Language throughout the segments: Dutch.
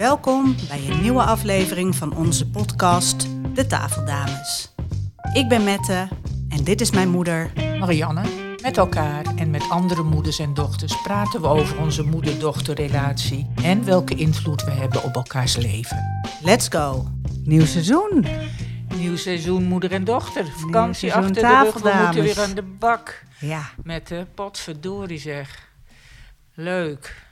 Welkom bij een nieuwe aflevering van onze podcast De Tafeldames. Ik ben Mette en dit is mijn moeder. Marianne, met elkaar en met andere moeders en dochters praten we over onze moeder-dochterrelatie en welke invloed we hebben op elkaars leven. Let's go! Nieuw seizoen. Nieuw seizoen moeder en dochter. Vakantie achter de rug. We moeten weer aan de bak. Ja, Met de potverdorie zeg. Leuk.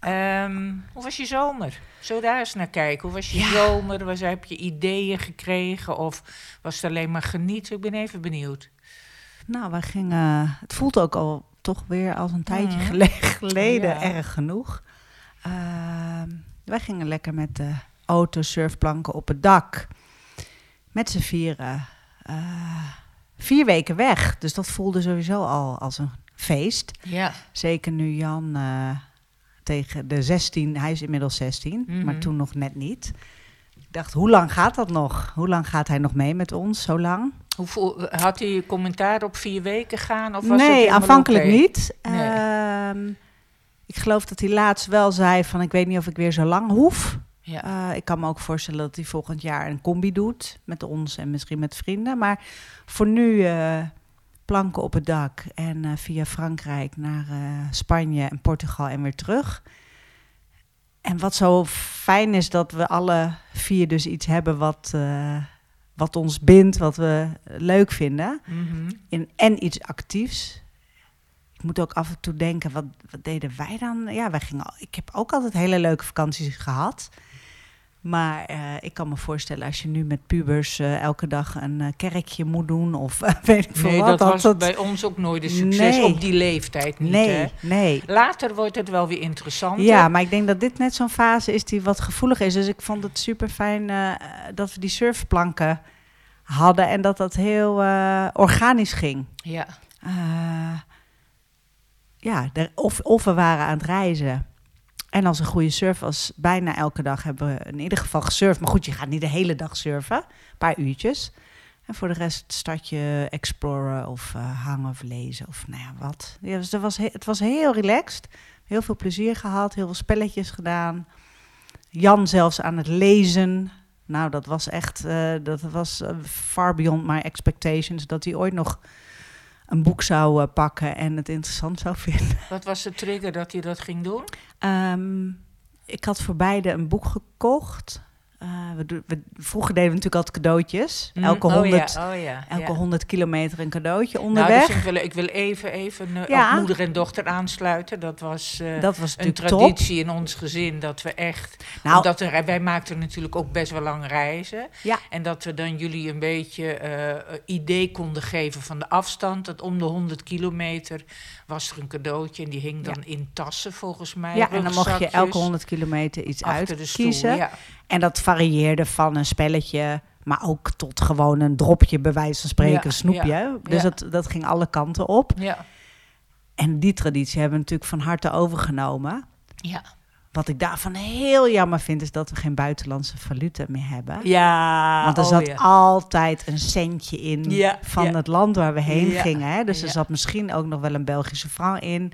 Ehm, hoe was je zomer? We daar eens naar kijken? Hoe was je Ja. zomer? Was, heb je ideeën gekregen? Of was het alleen maar genieten? Ik ben even benieuwd. nou, wij gingen. Het voelt ook al toch weer als een tijdje Mhm. gele- geleden, Ja. erg genoeg. Ehm, wij gingen lekker met de auto, surfplanken op het dak. Met z'n vieren. eh, vier weken weg. Dus dat voelde sowieso al als een feest. Ja. Zeker nu Jan eh, tegen de 16, hij is inmiddels 16, Mhm. maar toen nog net niet. Ik dacht, hoe lang gaat dat nog? Hoe lang gaat hij nog mee met ons? Zo lang? Hoe had hij commentaar op vier weken gaan? Of was het nee, aanvankelijk niet. Nee. Ehm, ik geloof dat hij laatst wel zei van, ik weet niet of ik weer zo lang hoef. Ja. Eh, ik kan me ook voorstellen dat hij volgend jaar een combi doet met ons en misschien met vrienden. Maar voor nu eh, planken op het dak en eh, via Frankrijk naar eh, Spanje en Portugal en weer terug. En wat zo fijn is dat we alle vier dus iets hebben wat, eh, wat ons bindt, wat we leuk vinden. Mhm. In, en iets actiefs. Ik moet ook af en toe denken, wat, wat deden wij dan? Ja, wij gingen, al- ik heb ook altijd hele leuke vakanties gehad. Maar eh, ik kan me voorstellen, als je nu met pubers eh, elke dag een eh, kerkje moet doen of weet ik veel Nee, wat. dat was dat- bij ons ook nooit een succes Nee. op die leeftijd niet. nee, Hè? nee. Later wordt het wel weer interessant. Ja, maar ik denk dat dit net zo'n fase is die wat gevoelig is. Dus ik vond het super fijn dat we die surfplanken hadden en dat dat heel organisch ging. Ja. Ja, er- of, of we waren aan het reizen. En als een goede surf was, bijna elke dag hebben we in ieder geval gesurfd. Maar goed, je gaat niet de hele dag surfen, een paar uurtjes. En voor de rest het stadje exploren of eh, hangen of lezen of nou ja, wat. Ja, dus er was he- het was heel relaxed. Heel veel plezier gehad, heel veel spelletjes gedaan. Jan zelfs aan het lezen. Nou, dat was echt, eh, dat was eh, far beyond my expectations. Dat hij ooit nog een boek zou eh, pakken en het interessant zou vinden. Wat was de trigger dat hij dat ging doen? Ehm, ik had voor beide een boek gekocht. Eh, we, vroeger deden we natuurlijk altijd cadeautjes. Elke Mm, 100, ja, oh ja. elke ja. 100 kilometer een cadeautje Nou, onderweg. vind ik, wil even, even eh, moeder en dochter aansluiten. Dat was eh, dat was een top. traditie in ons gezin. Dat we echt... Nou, omdat er, wij maakten natuurlijk ook best wel lang reizen. En dat we dan jullie een beetje eh, idee konden geven van de afstand. Dat om de 100 kilometer was er een cadeautje. En die hing dan in tassen volgens mij. ja, en dan mocht je elke rugzakjes, 100 kilometer iets uitkiezen. Ja. En dat varieerde van een spelletje, maar ook tot gewoon een dropje, bij wijze van spreken, Ja, snoepje. ja, Dus. Dat, dat ging alle kanten op. Ja. En die traditie hebben we natuurlijk van harte overgenomen. Ja. Wat ik daarvan heel jammer vind, is dat we geen buitenlandse valuta meer hebben. Ja, Want er oh zat altijd een centje in Ja, van ja. het land waar we heen Ja, gingen. Hè? Dus er zat misschien ook nog wel een Belgische franc in.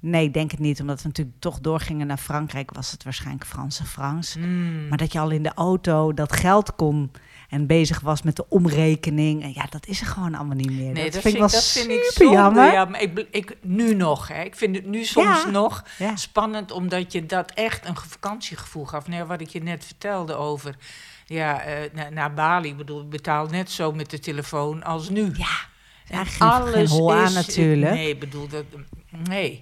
Nee, ik denk het niet. Omdat we natuurlijk toch doorgingen naar Frankrijk, was het waarschijnlijk Franse francs. Mm. Maar dat je al in de auto dat geld kon en bezig was met de omrekening. En ja, dat is er gewoon allemaal niet meer. Nee, dat, vind ik wel dat vind ik super zonde. jammer. Ja, maar ik, ik, nu nog, hè. Ik vind het nu soms Ja. nog Ja. spannend, omdat je dat echt een ge- vakantiegevoel gaf. Nee, wat ik je net vertelde over, ja, eh, na- naar Bali. Ik bedoel, ik betaal net zo met de telefoon als nu. Ja, ja geen, geen hol aan natuurlijk. Nee, ik bedoel, dat, nee.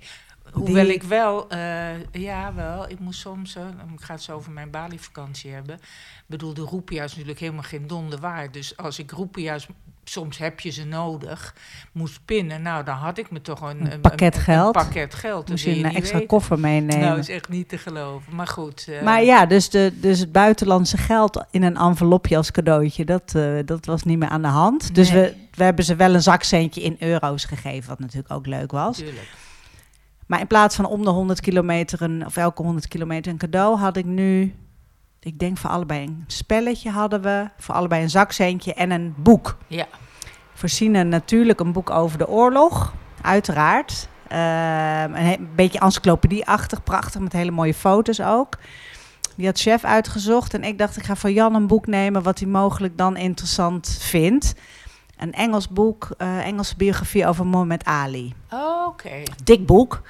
Hoewel Die- ik wel, eh, ja wel, ik moest soms, ik ga het zo over mijn Bali-vakantie hebben. Ik bedoel, de roepia is natuurlijk helemaal geen donder waard. Dus als ik roepia's, soms heb je ze nodig, moest pinnen, nou dan had ik me toch een, Een pakket geld. Een pakket geld. Moest je een extra weten. koffer meenemen. Nou, is echt niet te geloven. Maar goed. eh, Maar ja, dus, de, dus het buitenlandse geld in een envelopje als cadeautje, dat, eh, dat was niet meer aan de hand. Dus Nee. we, we hebben ze wel een zakcentje in euro's gegeven, wat natuurlijk ook leuk was. Tuurlijk. Maar in plaats van om de 100 kilometer, een, of elke 100 kilometer een cadeau, had ik nu, ik denk voor allebei een spelletje hadden we, voor allebei een zakcentje en een boek. Ja. Voorzien natuurlijk een boek over de oorlog, uiteraard. Ehm, een, beetje encyclopedieachtig, prachtig, met hele mooie foto's ook. Die had chef uitgezocht. En ik dacht, ik ga voor Jan een boek nemen wat hij mogelijk dan interessant vindt. Een Engels boek, eh, Engelse biografie over Mohammed Ali. Oh, Oké. Dik boek.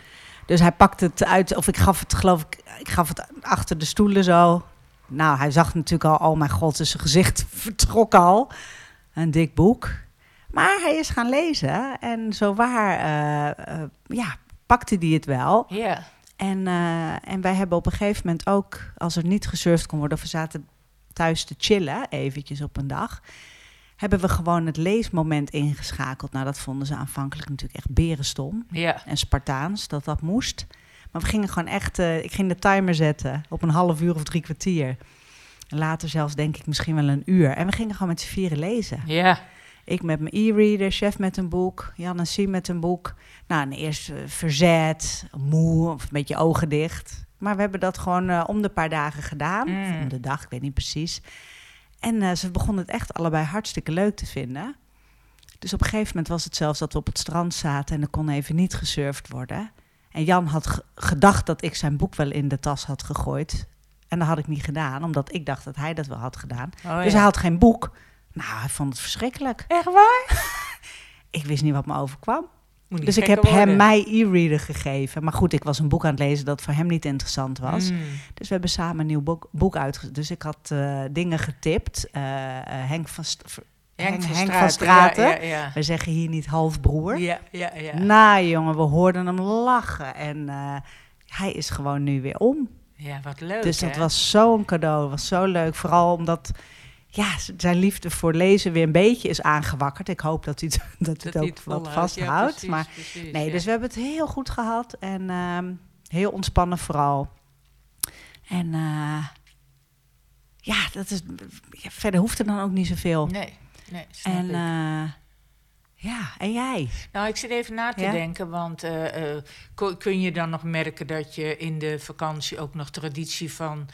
Dus hij pakte het uit, of ik gaf het, geloof ik, ik gaf het achter de stoelen zo. Nou, hij zag natuurlijk al, oh mijn god, dus zijn gezicht vertrok al. Een dik boek. Maar hij is gaan lezen en zo waar, eh, eh, ja, pakte hij het wel. Ja. En, en wij hebben op een gegeven moment ook, als er niet gesurfd kon worden, of we zaten thuis te chillen, eventjes op een dag, hebben we gewoon het leesmoment ingeschakeld. Nou, dat vonden ze aanvankelijk natuurlijk echt berenstom Ja. en Spartaans, dat dat moest. Maar we gingen gewoon echt, eh, ik ging de timer zetten op een half uur of drie kwartier. Later zelfs denk ik misschien wel een uur. En we gingen gewoon met z'n vieren lezen. Ja. Ik met mijn e-reader, chef met een boek, Jan en Siem met een boek. Nou, en eerst eh, verzet, moe, of een beetje ogen dicht. Maar we hebben dat gewoon eh, om de paar dagen gedaan. Mm. Of om de dag, ik weet niet precies. En eh, ze begonnen het echt allebei hartstikke leuk te vinden. Dus op een gegeven moment was het zelfs dat we op het strand zaten en er kon even niet gesurfd worden. En Jan had ge- gedacht dat ik zijn boek wel in de tas had gegooid. En dat had ik niet gedaan, omdat ik dacht dat hij dat wel had gedaan. Oh, Dus ja. hij had geen boek. Nou, hij vond het verschrikkelijk. Echt waar? Ik wist niet wat me overkwam. Dus ik heb hem mijn e-reader gegeven. Maar goed, ik was een boek aan het lezen dat voor hem niet interessant was. Mm. Dus we hebben samen een nieuw boek, boek uitgezet. Dus ik had eh, dingen getipt. Eh, eh, Henk van, St- Henk, Henk van Straten. Ja, ja, ja. We zeggen hier niet halfbroer. Ja, ja, ja. Nou jongen, we hoorden hem lachen. En hij is gewoon nu weer om. Ja, wat leuk, dus dat hè? was zo'n cadeau. Dat was zo leuk. Vooral omdat ja, zijn liefde voor lezen weer een beetje is aangewakkerd. Ik hoop dat hij het, dat hij het hij ook wat. Ja, vasthoudt. precies, maar precies, nee, ja. dus we hebben het heel goed gehad. En ehm, heel ontspannen vooral. En eh, ja, dat is, ja, verder hoeft er dan ook niet zoveel. Nee, nee, snap en ik. eh, ja, en jij? Nou, ik zit even na te Ja? denken, want eh, eh, kun je dan nog merken dat je in de vakantie ook nog traditie van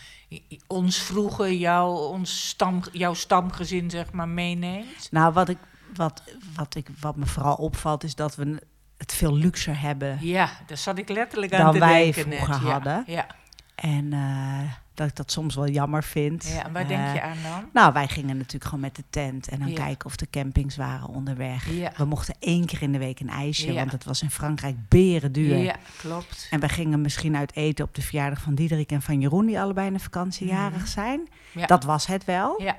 ons vroeger, jou, ons stam, jouw stamgezin, zeg maar, meeneemt? Nou, wat, ik, wat, wat, ik, wat me vooral opvalt is dat we het veel luxer hebben. Ja, daar zat ik letterlijk aan Dan te wij denken net. vroeger Ja, hadden. Ja, En eh, dat ik dat soms wel jammer vind. ja. en waar denk Eh, je aan dan? Nou, wij gingen natuurlijk gewoon met de tent en dan Ja. kijken of de campings waren onderweg. Ja. We mochten één keer in de week een ijsje, Ja. want het was in Frankrijk beren duur. Ja, klopt. En we gingen misschien uit eten op de verjaardag van Diederik en van Jeroen, die allebei in de vakantie jarig zijn. Mhm. Ja. Dat was het wel. Ja,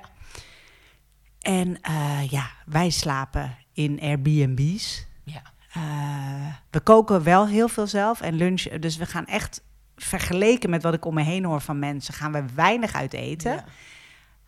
En eh, ja, wij slapen in Airbnb's. ja. Eh, we koken wel heel veel zelf en lunchen. Dus we gaan echt, vergeleken met wat ik om me heen hoor van mensen, gaan we weinig uit eten.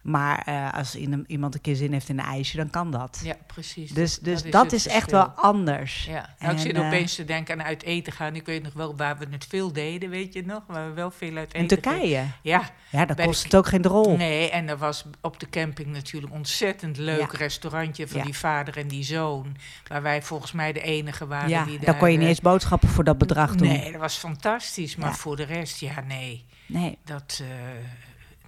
Maar eh, als in- iemand een keer zin heeft in een ijsje, dan kan dat. ja, precies. Dus, dus dat, is echt wel anders. Ja, nou, ik En, zit eh, opeens te denken aan uit eten gaan. Ik weet nog wel waar we het veel deden, weet je nog? Waar we wel veel uit eten In Turkije. Ja, Ja, de kost het ook geen drol. nee, en er was op de camping natuurlijk een ontzettend leuk Ja. restaurantje van Ja. die vader en die zoon. Waar wij volgens mij de enige waren ja, die daar... dan kon je niet eh, eens boodschappen voor dat bedrag doen. Nee, dat was fantastisch. Maar voor de rest, ja, nee. Nee, Dat,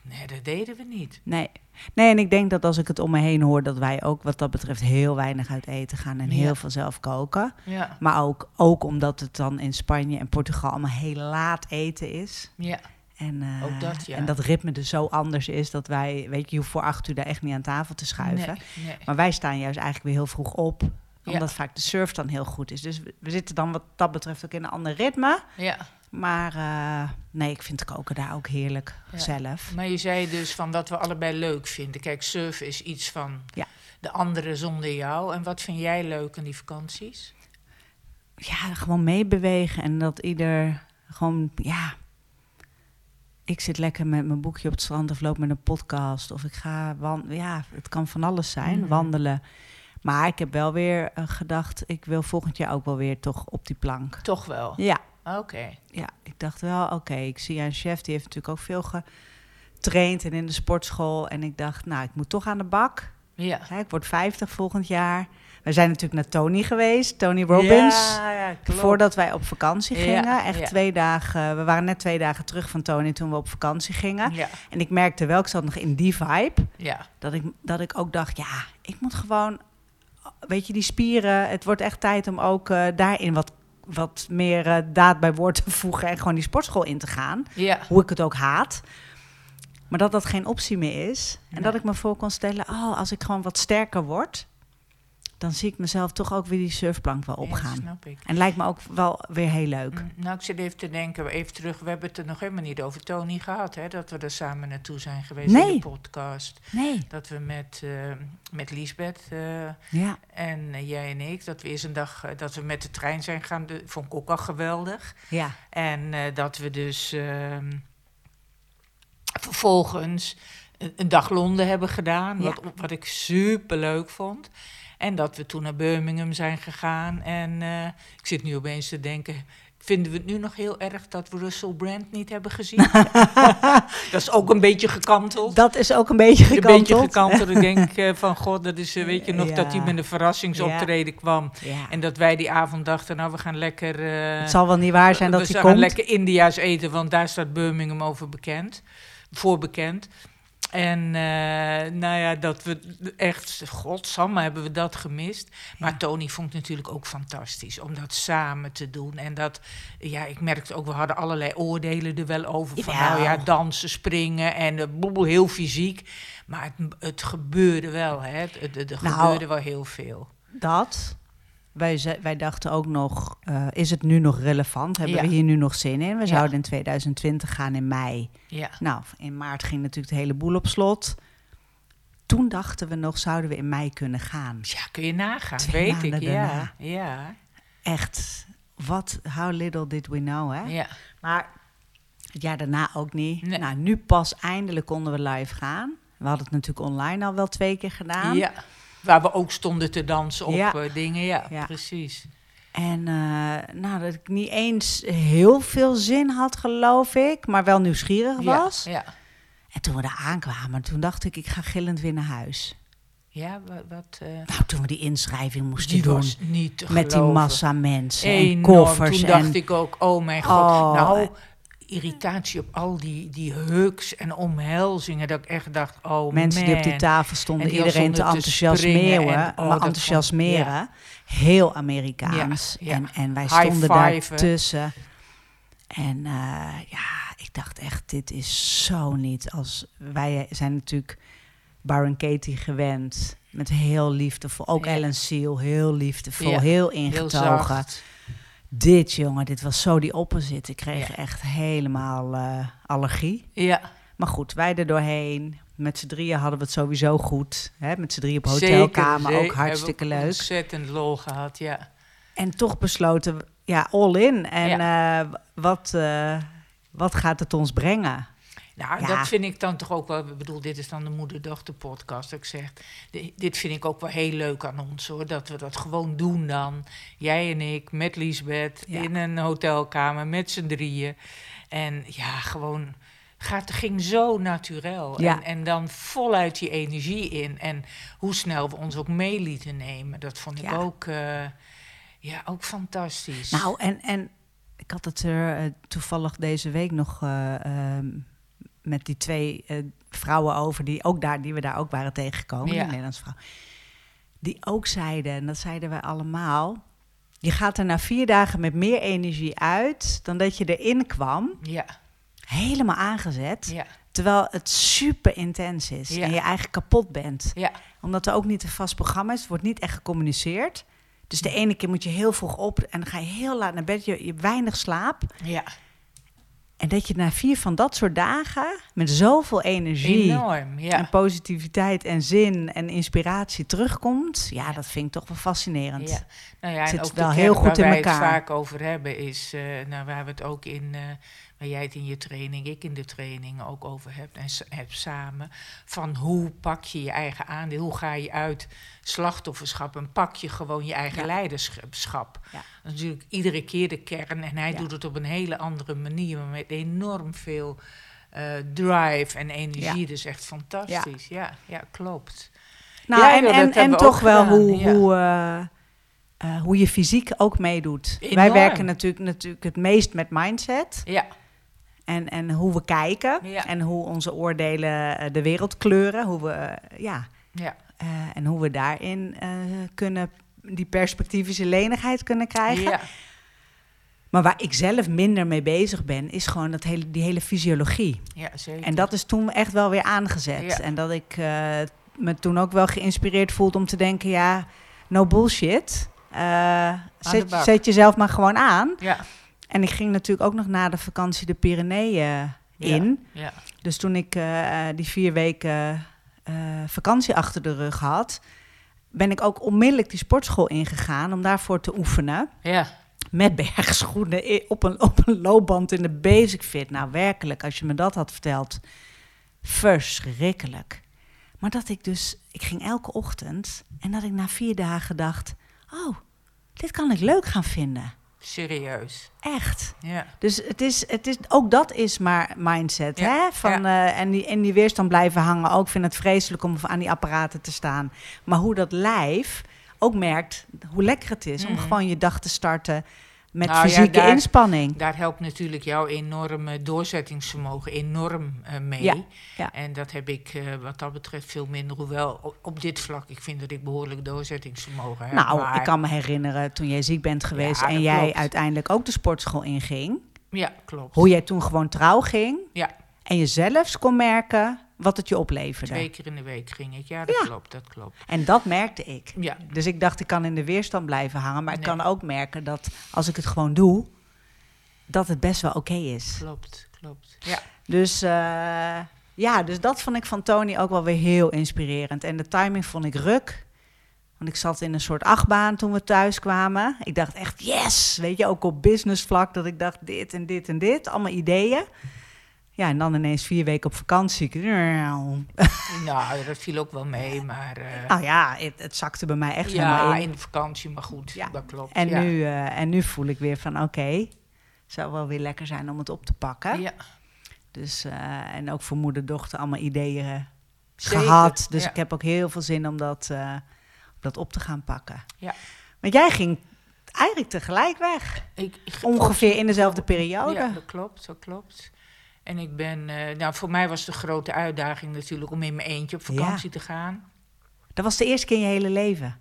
nee, dat deden we niet. nee. Nee, en ik denk dat als ik het om me heen hoor, dat wij ook wat dat betreft heel weinig uit eten gaan en Ja. heel veel zelf koken. Ja, Maar ook, ook omdat het dan in Spanje en Portugal allemaal heel laat eten is. ja, En, eh, Ook dat, ja. en dat ritme dus zo anders is dat wij, weet je, je hoeft voor acht uur daar echt niet aan tafel te schuiven. nee, nee. Maar wij staan juist eigenlijk weer heel vroeg op. Ja. Omdat vaak de surf dan heel goed is. Dus we, zitten dan wat dat betreft ook in een ander ritme. Ja. Maar eh, nee, ik vind koken daar ook heerlijk Ja. zelf. Maar je zei dus van dat we allebei leuk vinden. Kijk, surfen is iets van Ja. de andere zonder jou. En wat vind jij leuk aan die vakanties? Ja, gewoon meebewegen en dat ieder gewoon, ja. Ik zit lekker met mijn boekje op het strand of loop met een podcast. Of ik ga wandelen. Ja, het kan van alles zijn, Mhm. wandelen. Maar ik heb wel weer eh, gedacht, ik wil volgend jaar ook wel weer toch op die plank. Toch wel. Ja, Oké. ja, ik dacht wel, oké, ik zie een chef, die heeft natuurlijk ook veel getraind en in de sportschool. En ik dacht, nou, ik moet toch aan de bak. Ja. Ik word 50 volgend jaar. We zijn natuurlijk naar Tony geweest, Tony Robbins. Ja, ja. Voordat wij op vakantie Ja, gingen. Echt twee dagen. We waren net twee dagen terug van Tony toen we op vakantie gingen. Ja, En ik merkte wel, ik zat nog in die vibe. ja. Dat ik, dat ik ook dacht, ja, ik moet gewoon... Weet je, die spieren. Het wordt echt tijd om ook eh, daarin wat, wat meer eh, daad bij woord te voegen. En gewoon die sportschool in te gaan. ja. Hoe ik het ook haat. Maar dat dat geen optie meer is. En Nee. dat ik me voor kon stellen, oh, als ik gewoon wat sterker word, dan zie ik mezelf toch ook weer die surfplank wel Ja, opgaan. snap ik. en lijkt me ook wel weer heel leuk. Mm, Nou, ik zit even te denken, even terug. We hebben het er nog helemaal niet over Tony gehad, hè? Dat we er samen naartoe zijn geweest in de podcast. Nee. Dat we met, eh met Liesbeth eh, Ja. en eh, jij en ik, dat we eerst een dag dat we met de trein zijn gaan, de, vond ik ook al geweldig. Ja. En dat we dus ehm, vervolgens een, een dag Londen hebben gedaan, wat, wat ik super leuk vond. En dat we toen naar Birmingham zijn gegaan. En eh, ik zit nu opeens te denken. Vinden we het nu nog heel erg dat we Russell Brand niet hebben gezien? dat is ook een beetje gekanteld. Dat is ook een beetje Een gekanteld. beetje gekanteld. Ik denk eh, van god, dat is, eh, weet je nog, dat hij met een verrassingsoptreden kwam. Ja. En dat wij die avond dachten, nou we gaan lekker... het zal wel niet waar zijn dat we hij gaan komt. lekker India's eten, want daar staat Birmingham over bekend. Voor bekend. En eh, nou ja, dat we echt, godsamme hebben we dat gemist. Maar Ja. Tony vond het natuurlijk ook fantastisch om dat samen te doen. En dat, ja, ik merkte ook, we hadden allerlei oordelen er wel over. Van nou ja, dansen, springen en uh, boel, heel fysiek. Maar het, het gebeurde wel, hè. Het, het, het- er Nou, gebeurde wel heel veel. Dat. Wij, wij dachten ook nog, eh, is het nu nog relevant? Hebben Ja. we hier nu nog zin in? We Ja. zouden in 2020 gaan in mei. Ja, Nou, in maart ging natuurlijk de hele boel op slot. Toen dachten we nog, zouden we in mei kunnen gaan? ja kun je nagaan, Twee weet ik. maanden Ja, daarna. ja, Echt, wat, how little did we know, hè? ja. Maar het jaar daarna ook niet. Nee. Nou, nu pas eindelijk konden we live gaan. We hadden het natuurlijk online al wel twee keer gedaan. Ja, waar we ook stonden te dansen op Ja. eh, dingen. Ja, Ja. precies. En eh, nou, dat ik niet eens heel veel zin had, geloof ik, maar wel nieuwsgierig was. Ja. En toen we daar aankwamen, toen dacht ik, ik ga gillend weer naar huis. ja wa- wat... eh, Nou, toen we die inschrijving moesten die doen. niet Met die massa mensen en Enorm. koffers. Toen dacht en, ik ook, oh mijn god. Oh, nou, eh. Irritatie op al die, die hugs en omhelzingen. Dat ik echt dacht, oh mensen die op die tafel stonden, iedereen te enthousiasmeren. en- oh, maar enthousiasmeren. Heel Amerikaans. Ja, ja. En, en wij stonden daar tussen. En eh, ja, ik dacht echt, dit is zo niet als... Wij zijn natuurlijk Baron Katie gewend. Met heel liefdevol. Ook. Ellen Seal, heel liefdevol. Heel ingetogen. Dit, jongen, dit was zo die opposite. Ik kreeg Ja. echt helemaal eh, allergie. Ja, Maar goed, wij er doorheen. Met z'n drieën hadden we het sowieso goed. Hè? Met z'n drieën op hotelkamer, zeker. ook hartstikke leuk. Ontzettend lol gehad, ja. En toch besloten, ja, all in. En eh, wat, eh, wat gaat het ons brengen? Nou, Ja. dat vind ik dan toch ook wel. Ik bedoel, dit is dan de moeder-dochter podcast. Ik zeg, di- dit vind ik ook wel heel leuk aan ons hoor. Dat we dat gewoon doen dan. Jij en ik met Liesbeth Ja. in een hotelkamer met z'n drieën. En ja, gewoon. Gaat, ging zo natuurlijk. Ja. En, en dan voluit die energie in. En hoe snel we ons ook mee lieten nemen. Dat vond ik ook, eh, ja, ook fantastisch. Nou, en, en ik had het er eh, toevallig deze week nog eh, ehm, met die twee eh, vrouwen over, die, ook daar, die we daar ook waren tegengekomen, Ja. die Nederlandse vrouw. Die ook zeiden, en dat zeiden wij allemaal, je gaat er na vier dagen met meer energie uit dan dat je erin kwam, ja, helemaal aangezet, ja, terwijl het super intens is Ja. en je eigenlijk kapot bent. ja. Omdat er ook niet een vast programma is, het wordt niet echt gecommuniceerd. Dus de ene keer moet je heel vroeg op en dan ga je heel laat naar bed, je, je hebt weinig slaap. ja. En dat je na vier van dat soort dagen met zoveel energie Enorm, ja. en positiviteit en zin en inspiratie terugkomt, ja, dat vind ik toch wel fascinerend. Ja, nou ja, en Zit ook wel heel goed in waar wij elkaar. het vaak over hebben is, eh, nou, waar we het ook in, eh, waar jij het in je training, ik in de training ook over hebt en s- heb samen, van hoe pak je je eigen aandeel, hoe ga je uit slachtofferschap en pak je gewoon je eigen Ja. leiderschap. Ja. Dat is natuurlijk iedere keer de kern en hij Ja. doet het op een hele andere manier, maar met enorm veel eh, drive en energie, dus echt fantastisch. Ja, ja, klopt. Nou, en, en, en toch wel gedaan, hoe, hoe, eh, eh, hoe je fysiek ook meedoet. Wij werken natuurlijk, natuurlijk het meest met mindset. Ja, En, en hoe we kijken Ja. en hoe onze oordelen eh, de wereld kleuren. Hoe we, eh, ja, ja, eh, en hoe we daarin kunnen die perspectivische lenigheid kunnen krijgen. ja. Maar waar ik zelf minder mee bezig ben, is gewoon dat hele, die hele fysiologie. Ja, zeker. En dat is toen echt wel weer aangezet. En dat ik me toen ook wel geïnspireerd voelde om te denken, ja, no bullshit. Zet, zet jezelf maar gewoon aan. Ja, En ik ging natuurlijk ook nog na de vakantie de Pyreneeën in. ja. Dus toen ik eh, die vier weken eh, vakantie achter de rug had, ben ik ook onmiddellijk die sportschool ingegaan om daarvoor te oefenen. Ja, Met bergschoenen op een, op een loopband in de basic fit. Nou, werkelijk, als je me dat had verteld, verschrikkelijk. Maar dat ik dus, ik ging elke ochtend en dat ik na vier dagen dacht: oh, dit kan ik leuk gaan vinden. Serieus. Echt. Ja, Dus het is, het is, ook dat is maar mindset. Ja, Hè? Van, eh, en, die, en die weerstand blijven hangen. Ook Ik vind het vreselijk om aan die apparaten te staan. Maar hoe dat lijf ook merkt hoe lekker het is om Mhm. gewoon je dag te starten met Nou ja, fysieke daar- inspanning. daar helpt natuurlijk jouw enorme doorzettingsvermogen enorm eh, mee. Ja, ja. En dat heb ik eh, wat dat betreft veel minder. Hoewel op, op dit vlak, ik vind dat ik behoorlijk doorzettingsvermogen heb. Nou, maar- ik kan me herinneren toen jij ziek bent geweest Ja, en jij klopt. uiteindelijk ook de sportschool inging. Ja, klopt. Hoe jij toen gewoon trouw ging Ja, en je zelfs kon merken wat het je opleverde. twee keer in de week ging ik. Ja, dat Ja. klopt, dat klopt. En dat merkte ik. Ja, Dus ik dacht, ik kan in de weerstand blijven hangen. Maar ik kan ook merken dat als ik het gewoon doe, dat het best wel oké is. klopt, klopt. Ja, Dus eh, ja, dus dat vond ik van Tony ook wel weer heel inspirerend. En de timing vond ik ruk. Want ik zat in een soort achtbaan toen we thuis kwamen. Ik dacht echt, yes! Weet je, ook op business vlak. Dat ik dacht, dit en dit en dit. Allemaal ideeën. Ja, en dan ineens vier weken op vakantie. nou, dat viel ook wel mee, maar... Nou ja, het, het zakte bij mij echt helemaal ja, in. in de vakantie, maar goed, Ja. dat klopt. En, ja. nu, eh, en nu voel ik weer van oké, zou wel weer lekker zijn om het op te pakken. Ja, Dus, eh, en ook voor moeder dochter allemaal ideeën eh, zeker. gehad. Dus ik heb ook heel veel zin om dat, dat op te gaan pakken. Ja. Want jij ging eigenlijk tegelijk weg. Ik, ik- Ongeveer in dezelfde periode. Ja, dat klopt, dat klopt. En ik ben, eh, nou, voor mij was de grote uitdaging natuurlijk om in mijn eentje op vakantie te gaan. Dat was de eerste keer in je hele leven.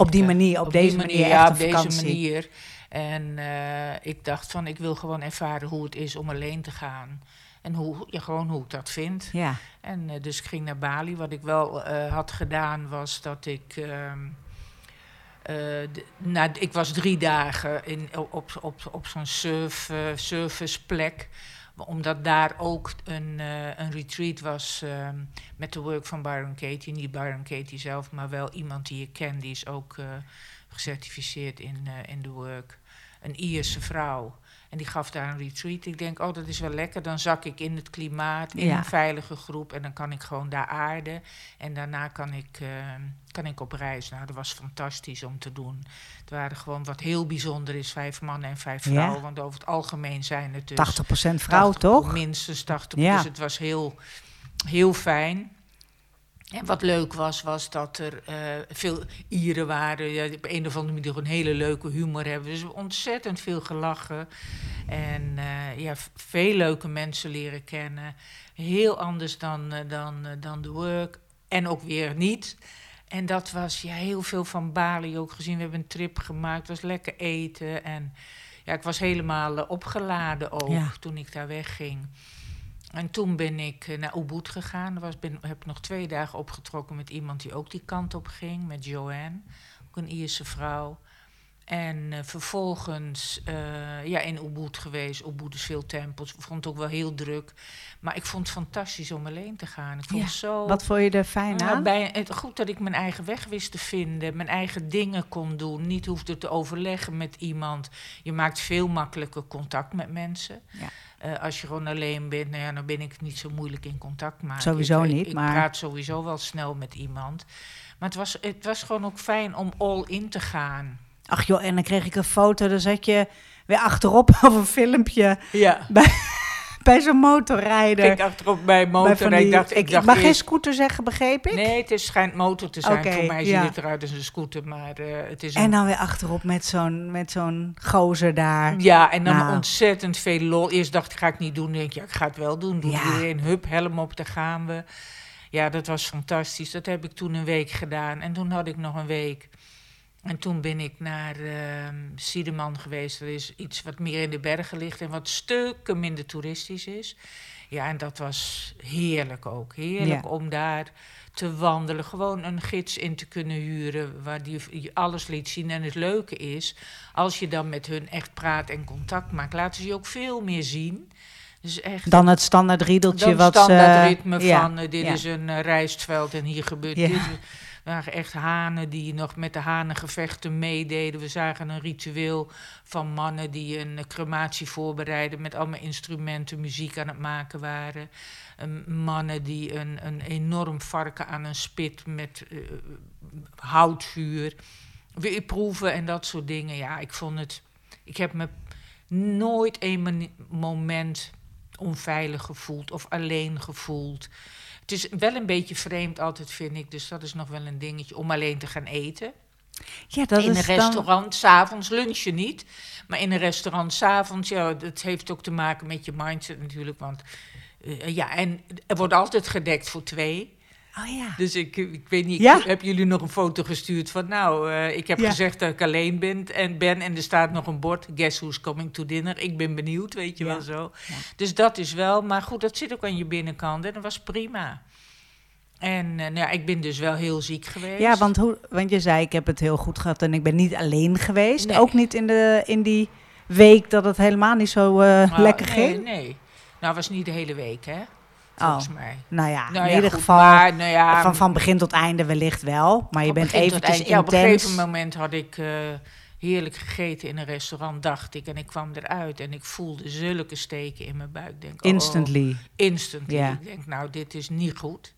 Op die manier, op deze manier ja, op deze manier. En eh, ik dacht van, ik wil gewoon ervaren hoe het is om alleen te gaan. En hoe, ja, gewoon hoe ik dat vind. Ja, En eh, dus ik ging naar Bali. Wat ik wel had gedaan was dat ik. ehm, eh, de- nou, ik was drie dagen in, op, op, op zo'n surf, serviceplek. Omdat daar ook een, eh, een retreat was ehm, met de work van Byron Katie. Niet Byron Katie zelf, maar wel iemand die ik ken. Die is ook eh, gecertificeerd in, eh, in de work. Een Ierse vrouw. En die gaf daar een retreat. Ik denk, oh, dat is wel lekker. Dan zak ik in het klimaat, in Ja. een veilige groep. En dan kan ik gewoon daar aarden. En daarna kan ik, eh, kan ik op reis. Nou, dat was fantastisch om te doen. Het waren gewoon, wat heel bijzonder is, vijf mannen en vijf Ja. vrouwen. Want over het algemeen zijn het dus... 80% vrouw 80, toch? Minstens 80. Ja. Dus het was heel, heel fijn. En wat leuk was, was dat er eh, veel Ieren waren. Ja, op een of andere manier een hele leuke humor hebben. Dus ontzettend veel gelachen. En eh, ja, veel leuke mensen leren kennen. Heel anders dan, eh, dan, dan de work. En ook weer niet. En dat was ja, heel veel van Bali ook gezien. We hebben een trip gemaakt. Het was lekker eten. En ja, ik was helemaal opgeladen ook Ja. toen ik daar wegging. En toen ben ik eh, naar Ubud gegaan. Was, ben, heb nog twee dagen opgetrokken met iemand die ook die kant op ging, met Joanne, ook een Ierse vrouw. En eh, vervolgens eh, ja, in Ubud geweest. Ubud is veel tempels. Ik vond het ook wel heel druk. Maar ik vond het fantastisch om alleen te gaan. Ik vond Ja, zo Wat vond je er fijn nou, aan? bij, het, goed dat ik mijn eigen weg wist te vinden, mijn eigen dingen kon doen, niet hoefde te overleggen met iemand. Je maakt veel makkelijker contact met mensen. Ja. Eh, als je gewoon alleen bent, nou ja, dan ben ik niet zo moeilijk in contact maken. Sowieso ik, niet, ik, maar- Ik praat sowieso wel snel met iemand. Maar het was, het was gewoon ook fijn om all in te gaan. Ach joh, en dan kreeg ik een foto. Dan zat je weer achterop of een filmpje Ja. bij zo'n motorrijder. Kijk achterop bij Bij motor. en die- ik dacht, ik, ik, ik dacht mag geen scooter zeggen, begreep ik? Nee, het is, schijnt motor te zijn. Voor mij ziet het eruit als een scooter, maar eh, het is een En dan weer achterop met zo'n, met zo'n gozer daar. Ja, en dan Nou. ontzettend veel lol. Eerst dacht ik, ga ik niet doen. Dan denk ik, ja, ik ga het wel doen. Doe Ja. iedereen, hup, helm op, daar gaan we. Ja, dat was fantastisch. Dat heb ik toen een week gedaan. En toen had ik nog een week En toen ben ik naar uh, Siedeman geweest. Er is iets wat meer in de bergen ligt en wat stukken minder toeristisch is. Ja, en dat was heerlijk ook. Heerlijk om daar te wandelen. Gewoon een gids in te kunnen huren waar die alles liet zien. En het leuke is, als je dan met hun echt praat en contact maakt, laten ze je ook veel meer zien. Dus echt, dan het standaard riedeltje dan wat standaard ritme van uh, dit is een uh, rijstveld en hier gebeurt dit waren echt hanen die nog met de hanengevechten meededen. We zagen een ritueel van mannen die een crematie voorbereiden met allemaal instrumenten, muziek aan het maken waren. mannen die een, een enorm varken aan een spit met uh, houtvuur weer proeven en dat soort dingen. Ja, ik vond het. Ik heb me nooit een moment onveilig gevoeld of alleen gevoeld. Het is wel een beetje vreemd altijd, vind ik. Dus dat is nog wel een dingetje om alleen te gaan eten. Ja, dat in een restaurant, dan... s'avonds lunchen niet. Maar in een restaurant s'avonds, ja, dat heeft ook te maken met je mindset natuurlijk. Want uh, ja, en er wordt altijd gedekt voor twee. Oh ja. Dus ik, ik weet niet, ja? heb jullie nog een foto gestuurd van... nou, uh, ik heb gezegd dat ik alleen ben en, ben en er staat nog een bord... guess who's coming to dinner. Ik ben benieuwd, weet je wel zo. Dus dat is wel, maar goed, dat zit ook aan je binnenkant en dat was prima. En uh, nou ja, ik ben dus wel heel ziek geweest. Ja, want, hoe, want je zei, ik heb het heel goed gehad en ik ben niet alleen geweest. Nee. Ook niet in, de, in die week dat het helemaal niet zo uh, nou, lekker nee, ging? Nee, nou was niet de hele week, hè? Volgens oh. mij. Nou ja, nou in ieder geval maar, nou ja, van, van begin tot einde wellicht wel. Maar je bent eventjes intens. Ja, op een gegeven moment had ik uh, heerlijk gegeten in een restaurant, dacht ik. En ik kwam eruit en ik voelde zulke steken in mijn buik. Denk, instantly. Oh, instantly. Yeah. Ik denk, nou, dit is niet goed.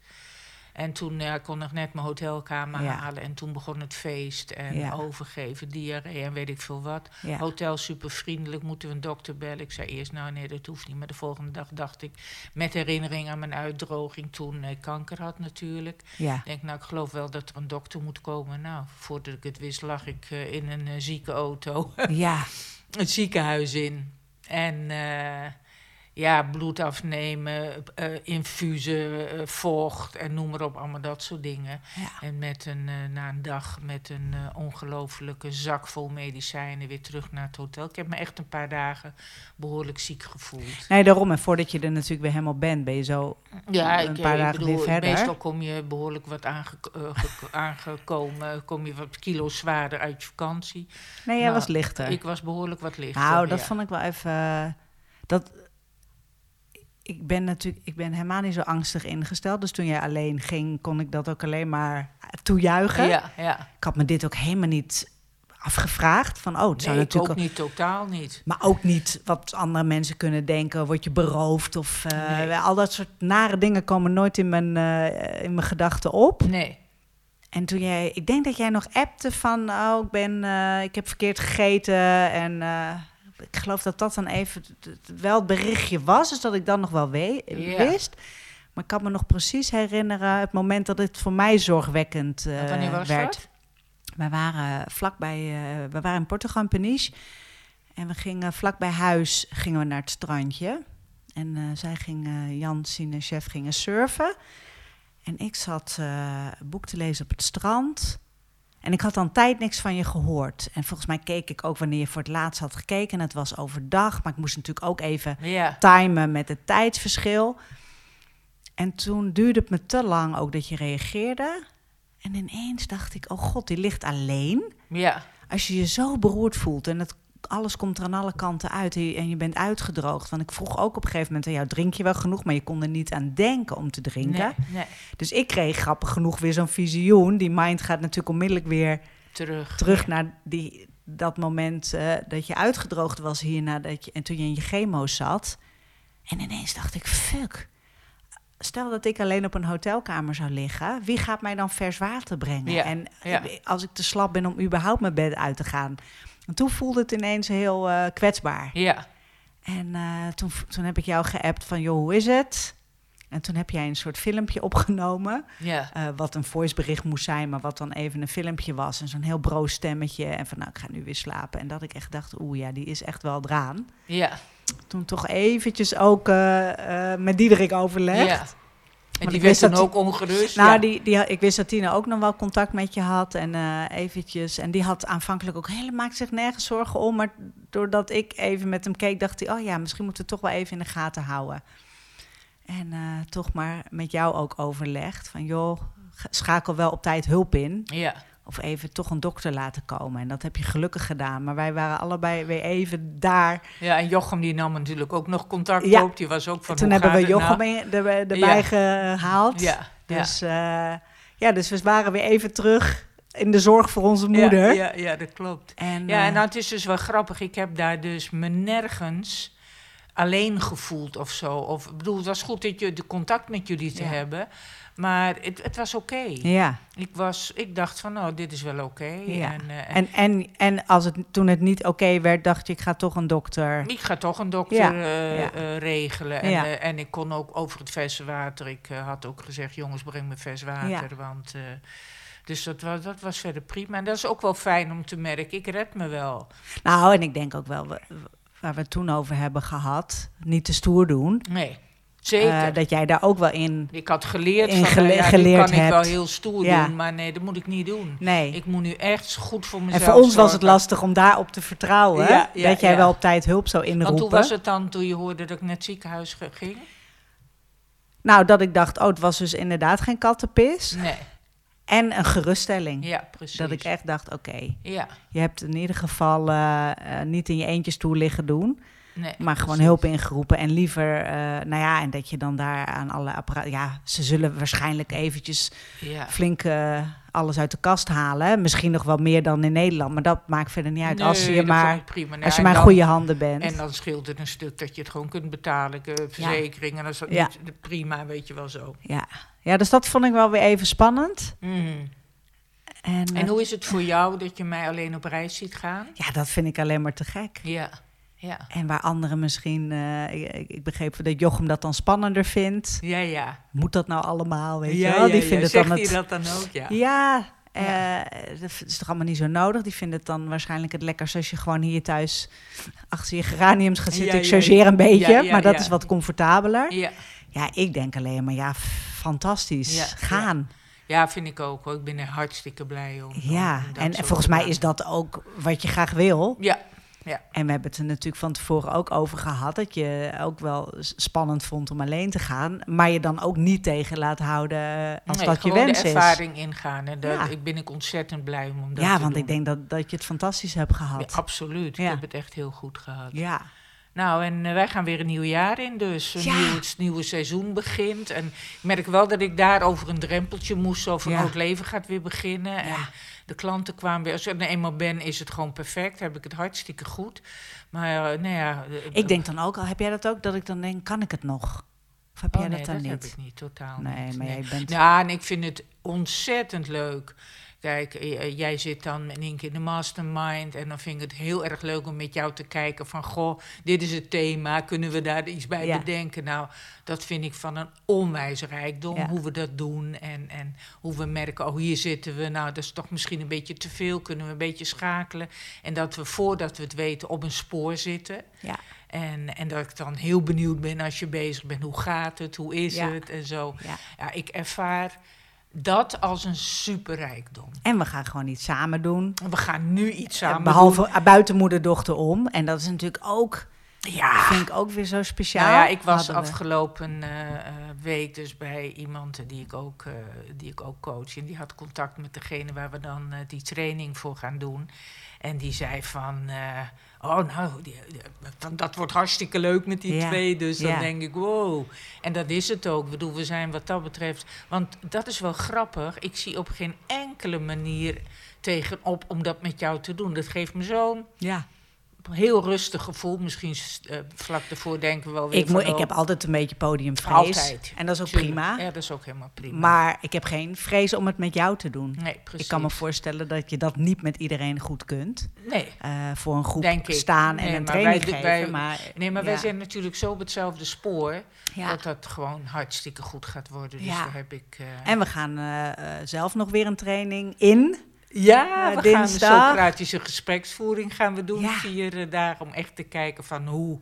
En toen ja, kon ik net mijn hotelkamer halen. En toen begon het feest. En overgeven, diarree en weet ik veel wat. Hotel super vriendelijk, moeten we een dokter bellen? Ik zei eerst, nou nee, dat hoeft niet. Maar de volgende dag dacht ik, met herinnering aan mijn uitdroging... toen ik kanker had natuurlijk. Ik denk, nou, ik geloof wel dat er een dokter moet komen. Nou, voordat ik het wist, lag ik uh, in een uh, zieke auto. ja. het ziekenhuis in. En... Ja, bloed afnemen, uh, infusen, uh, vocht en noem maar op, allemaal dat soort dingen. En met een, uh, na een dag met een ongelofelijke zak vol medicijnen weer terug naar het hotel. Ik heb me echt een paar dagen behoorlijk ziek gevoeld. Nee, daarom. En voordat je er natuurlijk weer helemaal bent, ben je zo ja, een paar dagen bedoel, weer verder. Meestal kom je behoorlijk wat aange aangekomen, kom je wat kilo's zwaarder uit je vakantie. Nee, jij nou, was lichter. Ik was behoorlijk wat lichter. Nou, dat vond ik wel even... Dat, ik ben natuurlijk, ik ben helemaal niet zo angstig ingesteld. Dus toen jij alleen ging, kon ik dat ook alleen maar toejuichen. Ja, ja. Ik had me dit ook helemaal niet afgevraagd. Van, oh, het zou nee, natuurlijk ook niet, totaal niet. Maar ook niet wat andere mensen kunnen denken. Word je beroofd of uh, al dat soort nare dingen komen nooit in mijn, uh, in mijn gedachten op. Nee. En toen jij, ik denk dat jij nog appte van, oh, ik ben, uh, ik heb verkeerd gegeten en ik geloof dat dat dan even wel het berichtje was, dus dat ik dan nog wel wist. Maar ik kan me nog precies herinneren het moment dat het voor mij zorgwekkend uh, was werd. Dat? We waren vlakbij, uh, we waren in Portugal, in Peniche. En we gingen vlakbij huis gingen we naar het strandje. En uh, zij ging, Jan, Sine, chef, gingen surfen. En ik zat een boek te lezen op het strand. En ik had dan tijd niks van je gehoord. En volgens mij keek ik ook wanneer je voor het laatst had gekeken. En het was overdag, maar ik moest natuurlijk ook even timen met het tijdsverschil. En toen duurde het me te lang ook dat je reageerde. En ineens dacht ik, oh god, die ligt alleen. Ja. Als je je zo beroerd voelt en het alles komt er aan alle kanten uit en je bent uitgedroogd. Want ik vroeg ook op een gegeven moment aan jou, drink je wel genoeg? Maar je kon er niet aan denken om te drinken. Nee, nee. Dus ik kreeg grappig genoeg weer zo'n visioen. Die mind gaat natuurlijk onmiddellijk weer terug, terug naar die, dat moment uh, dat je uitgedroogd was hierna dat je, en toen je in je chemo zat. En ineens dacht ik, fuck. Stel dat ik alleen op een hotelkamer zou liggen, wie gaat mij dan vers water brengen? Ja, en als ik te slap ben om überhaupt mijn bed uit te gaan, en toen voelde het ineens heel uh, kwetsbaar. Ja. En uh, toen, toen heb ik jou geappt van, joh, hoe is het? En toen heb jij een soort filmpje opgenomen. Ja. Uh, wat een voicebericht moest zijn, maar wat dan even een filmpje was. En zo'n heel broos stemmetje. En van, nou, ik ga nu weer slapen. En dat ik echt dacht, oeh, ja, die is echt wel eraan. Ja. Toen toch eventjes ook uh, uh, met Diederik overlegd. Ja. En die werd dan ook ongerust. Nou, ja. die, die, ik wist dat Tina ook nog wel contact met je had. En eh, eventjes. En die had aanvankelijk ook helemaal maakt zich nergens zorgen om. Maar doordat ik even met hem keek, dacht hij: Oh ja, misschien moeten we het toch wel even in de gaten houden. En eh, toch maar met jou ook overlegd. Van joh, schakel wel op tijd hulp in. ja. Of even toch een dokter laten komen. En dat heb je gelukkig gedaan. Maar wij waren allebei weer even daar. ja, en Jochem die nam natuurlijk ook nog contact Ja. op. Die was ook van Toen hebben we Jochem nou? er- erbij Ja. gehaald. Ja. Dus, ja. ja, dus we waren weer even terug in de zorg voor onze moeder. Ja, ja, ja, dat klopt. En, Ja, en eh, nou, het is dus wel grappig. Ik heb daar dus me nergens alleen gevoeld of zo. Of, ik bedoel, het was goed dat je de contact met jullie te Ja. hebben. Maar het, het was oké. ja. Ik, was, ik dacht van, nou, dit is wel oké. Ja. En, eh, En, en, en als het, toen het niet oké werd, dacht je, ik ga toch een dokter. ik ga toch een dokter Ja, eh, ja. eh, regelen. En, en ik kon ook over het verse water. Ik had ook gezegd, jongens, breng me vers water. Want, dus dat was, dat was verder prima. En dat is ook wel fijn om te merken. Ik red me wel. Nou, en ik denk ook wel, wa- waar we het toen over hebben gehad, niet te stoer doen. Nee, zeker. Eh, dat jij daar ook wel in... Ik had geleerd In van, gele- nou ja, geleerd kan ik wel heel stoer Ja. doen, maar nee, dat moet ik niet doen. Nee. Ik moet nu echt goed voor en mezelf voor ons was het lastig om daarop te vertrouwen. Ja, dat jij wel op tijd hulp zou inroepen. Want hoe was het dan toen je hoorde dat ik naar het ziekenhuis ging? Nou, dat ik dacht, oh, het was dus inderdaad geen kattenpis. Nee, En een geruststelling. ja, precies. dat ik echt dacht, oké, Ja, je hebt in ieder geval eh, eh, niet in je eentje stoel liggen doen. Nee. Maar gewoon precies. hulp ingeroepen en liever, eh, nou ja, en dat je dan daar aan alle apparaten, ja, ze zullen waarschijnlijk eventjes Ja. flink eh, alles uit de kast halen. Misschien nog wel meer dan in Nederland, maar dat maakt verder niet uit. als je dat maar, prima. Nou, als je maar dan- goede handen bent. En dan scheelt het een stuk dat je het gewoon kunt betalen, eh, verzekering. En als dat Ja. niet, prima, weet je wel zo. ja. ja, dus dat vond ik wel weer even spannend. Mhm. En, En hoe is het voor jou dat je mij alleen op reis ziet gaan? ja, dat vind ik alleen maar te gek. Ja, ja. En waar anderen misschien, eh, ik, ik- begreep dat Jochem dat dan spannender vindt. Ja, ja. Moet dat nou allemaal, weet ja, je wel? Die ja. vinden dan het... dat dan ook, ja? Ja, eh, dat is toch allemaal niet zo nodig. Die vinden het dan waarschijnlijk het lekkerst als je gewoon hier thuis achter je geraniums gaat zitten. Ik chargeer een beetje, maar dat is wat comfortabeler. Ja. Ja, ik denk alleen maar, ja, fantastisch. Gaan. Ja, vind ik ook. Hoor. Ik ben er hartstikke blij om. Ja, om en volgens mij is dat ook wat je graag wil. Ja, En we hebben het er natuurlijk van tevoren ook over gehad. Dat je ook wel spannend vond om alleen te gaan. Maar je dan ook niet tegen laat houden eh, als nee, dat je wens de is. ervaring ingaan. En dat, Ja. ik ben ik ontzettend blij om, dat Ja, te want doen. ik denk dat, dat je het fantastisch hebt Ja, gehad. absoluut. Ja. Ik heb het echt heel goed gehad. Ja, Nou, en eh, wij gaan weer een nieuw jaar in, dus Ja. nieuw, het nieuwe seizoen begint. En ik merk wel dat ik daar over een drempeltje moest, zo van Ja. oh, het leven gaat weer beginnen. En de klanten kwamen weer, als ik er eenmaal ben, is het gewoon perfect, heb ik het hartstikke goed. Maar, eh, nou ja... eh, Ik denk dan ook al, heb jij dat ook, dat ik dan denk, kan ik het nog? Of heb oh, jij nee, dat dan dat niet? heb ik niet, totaal Nee, niet. maar jij bent... Ja, en ik vind het ontzettend leuk. Kijk, eh, eh, jij zit dan in één keer in de mastermind. En dan vind ik het heel erg leuk om met jou te kijken van... Goh, dit is het thema, kunnen we daar iets bij Ja. bedenken? Nou, dat vind ik van een onwijs rijkdom, Ja. hoe we dat doen. En, en hoe we merken, oh, hier zitten we. Nou, dat is toch misschien een beetje te veel. Kunnen we een beetje schakelen? En dat we, voordat we het weten, op een spoor zitten. Ja. En, en dat ik dan heel benieuwd ben als je bezig bent. Hoe gaat het? Hoe is Ja. het? En zo. Ja. Ja, ik ervaar dat als een superrijkdom. En we gaan gewoon iets samen doen. We gaan nu iets samen Behalve uh, buiten moeder, dochter om. En dat is natuurlijk ook, Ja. vind ik ook weer zo speciaal. Nou ja, ik was Hadden afgelopen eh, eh, week dus bij iemand die ik, ook, eh, die ik ook coach. En die had contact met degene waar we dan die training voor gaan doen. En die zei van, oh nou, die, dat wordt hartstikke leuk met die Ja, twee. Dus dan ja. denk ik, wow. En dat is het ook. Ik bedoel, we zijn wat dat betreft... Want dat is wel grappig. Ik zie op geen enkele manier tegenop om dat met jou te doen. Dat geeft me zo'n Ja. Heel rustig gevoel. Misschien eh, vlak daarvoor denken we wel weer Ik, moet, van, ik oh, heb altijd een beetje podiumvrees. Altijd. En dat is ook tuurlijk. prima. Ja, dat is ook helemaal prima. Maar ik heb geen vrees om het met jou te doen. nee, precies. Ik kan me voorstellen dat je dat niet met iedereen goed kunt. Nee, Eh, voor een groep Denk ik. staan en Nee, een training wij- geven. wij- maar nee maar wij zijn natuurlijk zo op hetzelfde spoor... Ja. dat dat gewoon hartstikke goed gaat worden. Dus Ja. daar heb ik... eh, En we gaan zelf nog weer een training in. Ja, eh, we gaan een. Socratische gespreksvoering gaan we doen. Ja. Vier eh, dagen om echt te kijken van hoe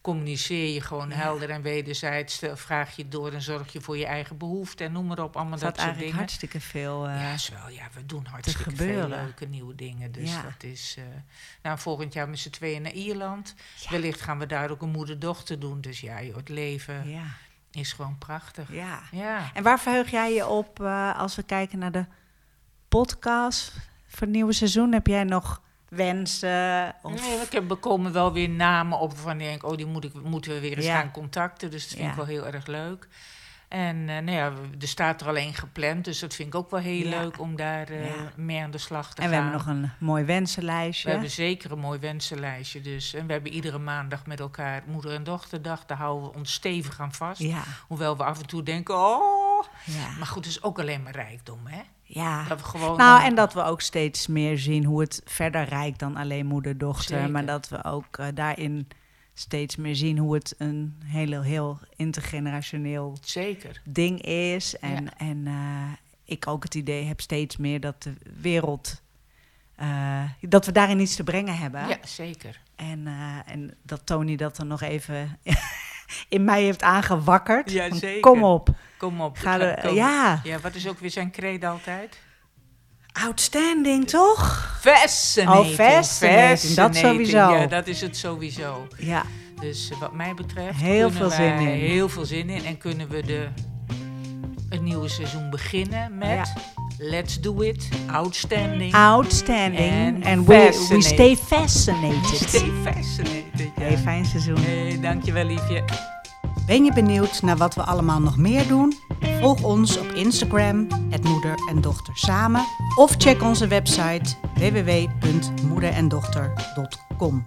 communiceer je gewoon Ja. helder en wederzijds. Vraag je door en zorg je voor je eigen behoeften en noem maar op. Allemaal dat soort dingen. hartstikke veel. eh, Ja, is wel, ja, we doen hartstikke veel leuke nieuwe dingen. Dus Ja. dat is. nou, volgend jaar met z'n tweeën naar Ierland. Ja. Wellicht gaan we daar ook een moeder-dochter doen. Dus ja, joh, het leven is gewoon prachtig. ja. Ja. En waar verheug jij je op als we kijken naar de podcast voor het nieuwe seizoen? Heb jij nog wensen? Of... Nee, ik heb, komen wel weer namen op waarvan ik denk, oh, die moet ik, moeten we weer eens Ja. gaan contacten. Dus dat vind Ja. ik wel heel erg leuk. En eh, nou ja, er staat er alleen gepland, dus dat vind ik ook wel heel Ja. leuk om daar Ja. mee aan de slag te En we gaan. hebben nog een mooi wensenlijstje. We hebben zeker een mooi wensenlijstje. Dus. En we hebben iedere maandag met elkaar moeder- en dochterdag. Daar houden we ons stevig aan vast. Ja, Hoewel we af en toe denken, oh. Maar goed, het is ook alleen maar rijkdom, hè? Ja. Dat we gewoon Nou, dan- en dat we ook steeds meer zien hoe het verder rijkt dan alleen moeder-dochter. Maar dat we ook eh, daarin steeds meer zien hoe het een heel, heel intergenerationeel Zeker. ding is. En, Ja. en eh, ik ook het idee heb steeds meer dat de wereld. eh, dat we daarin iets te brengen hebben. Ja, zeker. En, eh, en dat Tony dat er nog even in mij heeft aangewakkerd. Ja, Van, zeker. Kom op. Kom op. Ga er, ja, Ja, wat is ook weer zijn credo altijd? outstanding toch? Fascinating. Oh, fascinating, dat sowieso. Ja, dat is het sowieso. Ja, Dus eh, wat mij betreft Heel veel zin in. heel veel zin in. En kunnen we de, het nieuwe seizoen beginnen met Ja. Let's Do It, Outstanding. outstanding. And we, we stay fascinated. Stay fascinated. Ja. Hey, fijn seizoen. Hey, dankjewel liefje. Ben je benieuwd naar wat we allemaal nog meer doen? Volg ons op Instagram, het moeder en dochter samen. Of check onze website www.moederendochter.com.